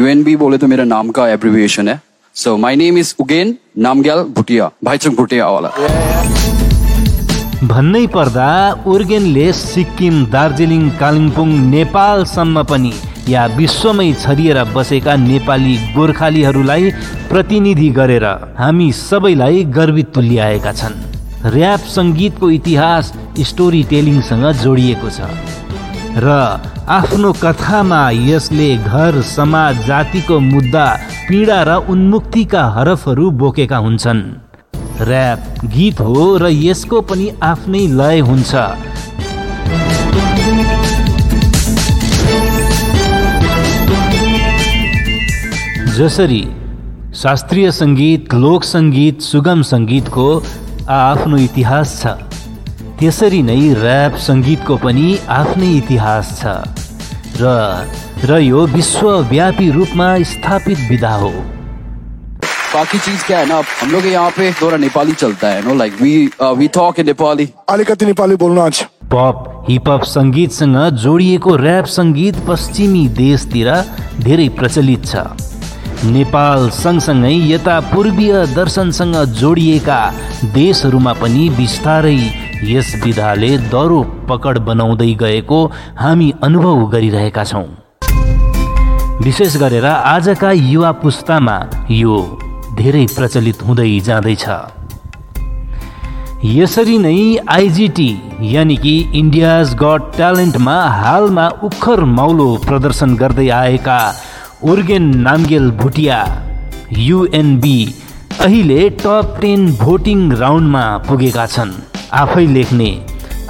UNB बोले तो मेरा नाम का एब्रिविएशन है। So my name is Ugen Namgyal Bhutia Bhaichung Bhutia वाला। भन्नै पर्दा उर्गेनले सिक्किम दार्जिलिङ कालिम्पोङ नेपालसम्म पनि या विश्वमै छरिएर बसेका नेपाली गोर्खालीहरूलाई प्रतिनिधि गरेर हामी सबैलाई गर्वित तुल्याएका छन्। ऱ्याप सङ्गीतको इतिहास स्टोरी टेलिङसँग जोडिएको छ। र आफ्नो कथामा यसले घर समाज जातिको मुद्दा पीडा र उन्मुक्तिका हरफहरू बोकेका हुन्छन्। ऱ्याप गीत हो र यसको पनि आफ्नै लय हुन्छ। जसरी शास्त्रीय सङ्गीत लोक सङ्गीत सुगम सङ्गीतको आफ्नो इतिहास छ। त्यसरी नै ऱ्याप सङ्गीतको पनि आफ्नै इतिहास छ। र र यो विश्वव्यापी रूपमा स्थापित विधा हो। बाकी चीज क्या है ना? हम लोग यहाँ पे थोड़ा नेपाली चलता है no like we we talk in Nepali अलिकति नेपाली बोल्नु आज। पप हिपहप सङ्गीतसँग जोडिएको ऱ्याप सङ्गीत पश्चिमी देशतिर धेरै प्रचलित छ। नेपाल सँगसँगै यता पूर्वीय दर्शनसँग जोडिएका देशहरूमा पनि बिस्तारै यस विधाले दरो पकड बनाउँदै गएको हामी अनुभव गरिरहेका छौँ। विशेष गरेर आजका युवा पुस्तामा यो धेरै प्रचलित हुँदै जाँदैछ। यसरी नै आइजिटी यानि कि इन्डियाज गड ट्यालेन्टमा हालमा उखर मौलो प्रदर्शन गर्दै आएका उर्गेन नामगेल भुटिया युएनबी अहिले टप टेन भोटिङ राउन्डमा पुगेका छन्। आफै लेख्ने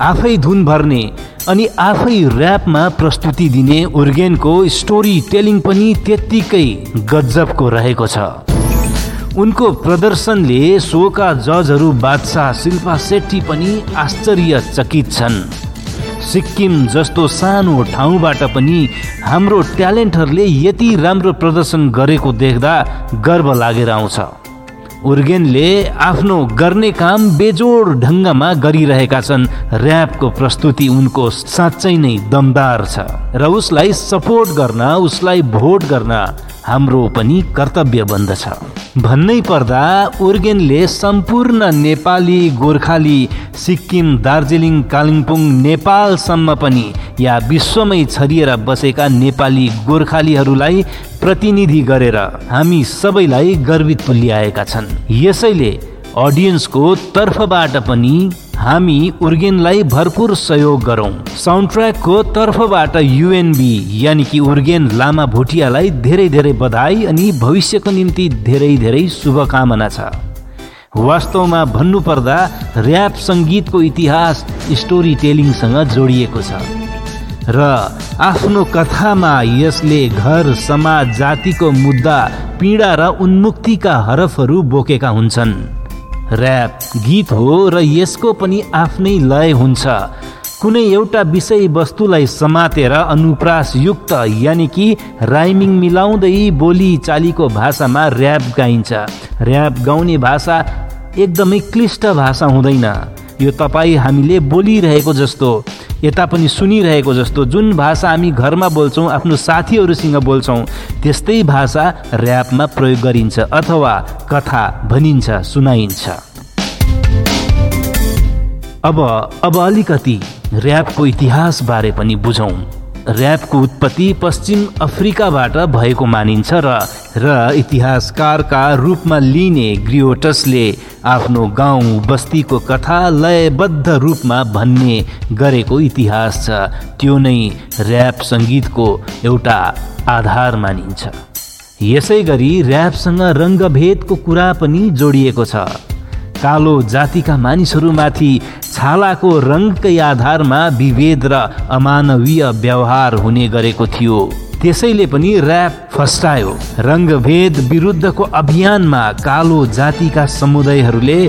आफै धुन भर्ने अनि आफै ऱ्यापमा प्रस्तुति दिने उर्गेनको स्टोरी टेलिङ पनि त्यत्तिकै गजबको रहेको छ। उनको प्रदर्शनले सोका जजहरू बादशाह शिल्पा सेट्टी पनि आश्चर्यचकित छन्। सिक्किम जस्तो सानो ठाउँबाट पनि हाम्रो ट्यालेन्टहरूले यति राम्रो प्रदर्शन गरेको देख्दा गर्व लागेर आउँछ। उर्गेनले आफ्नो गर्ने काम बेजोड ढङ्गमा गरिरहेका छन्। ऱ्यापको प्रस्तुति उनको साँच्चै नै दमदार छ। र उसलाई सपोर्ट गर्न उसलाई भोट गर्न हाम्रो पनि कर्तव्य बन्दछ। भन्नै पर्दा उर्गेनले सम्पूर्ण नेपाली गोर्खाली सिक्किम दार्जिलिङ कालिम्पोङ नेपालसम्म पनि या विश्वमै छरिएर बसेका नेपाली गोर्खालीहरूलाई प्रतिनिधि गरेर हामी सबैलाई गर्वित तुल्याएका छन्। यसैले अडियन्सको तर्फबाट पनि हामी उर्गेनलाई भरपुर सहयोग गरौँ। साउन्ड ट्र्याकको तर्फबाट युएनबी यानि कि उर्गेन लामा भुटियालाई धेरै धेरै बधाई अनि भविष्यको निम्ति धेरै धेरै शुभकामना छ। वास्तवमा भन्नुपर्दा ऱ्याप सङ्गीतको इतिहास स्टोरी टेलिङसँग जोडिएको छ र आफ्नो कथामा यसले घर समाज जातिको मुद्दा पीडा र उन्मुक्तिका हरफहरू बोकेका हुन्छन्। ऱ्याप गीत हो र यसको पनि आफ्नै लय हुन्छ। कुनै एउटा विषयवस्तुलाई समातेर अनुप्रासयुक्त यानि कि राइमिङ मिलाउँदै बोली चालीको भाषामा ऱ्याप गाइन्छ। ऱ्याप गाउने भाषा एकदमै क्लिष्ट भाषा हुँदैन। यो तपाईँ हामीले बोलिरहेको जस्तो। यता पनि सुनिरहेको जस्तो जुन भाषा हामी घरमा बोल्छौँ आफ्नो साथीहरूसँग बोल्छौँ त्यस्तै भाषा ऱ्यापमा प्रयोग गरिन्छ अथवा कथा भनिन्छ सुनाइन्छ। अब अब अलिकति ऱ्यापको इतिहासबारे पनि बुझौँ। ऱ्यापको उत्पत्ति पश्चिम अफ्रिकाबाट भएको मानिन्छ र र इतिहासकारका रूपमा लिने ग्रियोटसले आफ्नो गाउँ बस्तीको कथा लयबद्ध रूपमा भन्ने गरेको इतिहास छ। त्यो नै ऱ्याप सङ्गीतको एउटा आधार मानिन्छ। यसै गरी ऱ्यापसँग रङ्गभेदको कुरा पनि जोडिएको छ। कालो जातिका मानिसहरूमाथि छालाको रङकै आधारमा विभेद र अमानवीय व्यवहार हुने गरेको थियो। त्यसैले पनि ऱ्याप फस्टायो। रङ्गभेद विरुद्धको अभियानमा कालो जातिका समुदायहरूले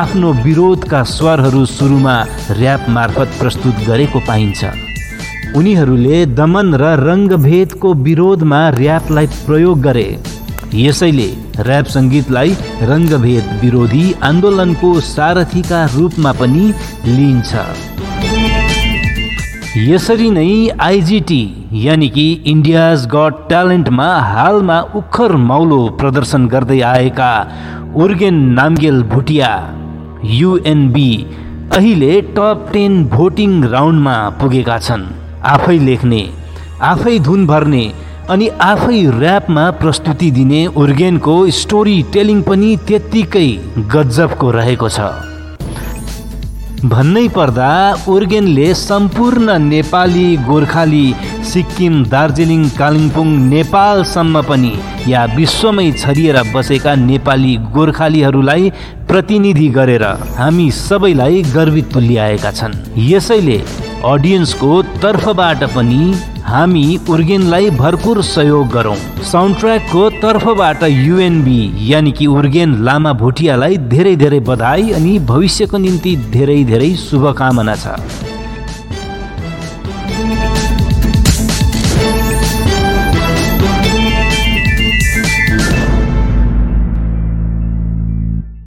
आफ्नो विरोधका स्वरहरू सुरुमा ऱ्याप मार्फत प्रस्तुत गरेको पाइन्छ। उनीहरूले दमन र रङ्गभेदको विरोधमा ऱ्यापलाई प्रयोग गरे। यसैले ऱ्याप सङ्गीतलाई रङ्गभेद विरोधी आन्दोलनको सारथीका रूपमा पनि लिइन्छ। यसरी नै आइजिटी यानि कि इन्डियाज गट ट्यालेन्टमा हालमा उखर मौलो प्रदर्शन गर्दै आएका उर्गेन नाम्गेल भुटिया युएनबी अहिले टप टेन भोटिङ राउन्डमा पुगेका छन्। आफै लेख्ने आफै धुन भर्ने अनि आफै ऱ्यापमा प्रस्तुति दिने उर्गेनको स्टोरी टेलिङ पनि त्यत्तिकै गजबको रहेको छ। भन्नै पर्दा उर्गेनले सम्पूर्ण नेपाली गोर्खाली सिक्किम दार्जिलिङ कालिम्पोङ नेपालसम्म पनि या विश्वमै छरिएर बसेका नेपाली गोर्खालीहरूलाई प्रतिनिधि गरेर हामी सबैलाई गर्वित तुल्याएका छन्। यसैले अडियन्सको तर्फबाट पनि हामी उर्गेनलाई भरपुर सहयोग गरौँ। साउन्ड ट्र्याकको तर्फबाट युएनबी यानि कि उर्गेन लामा भुटियालाई धेरै धेरै बधाई अनि भविष्यको निम्ति धेरै धेरै शुभकामना छ।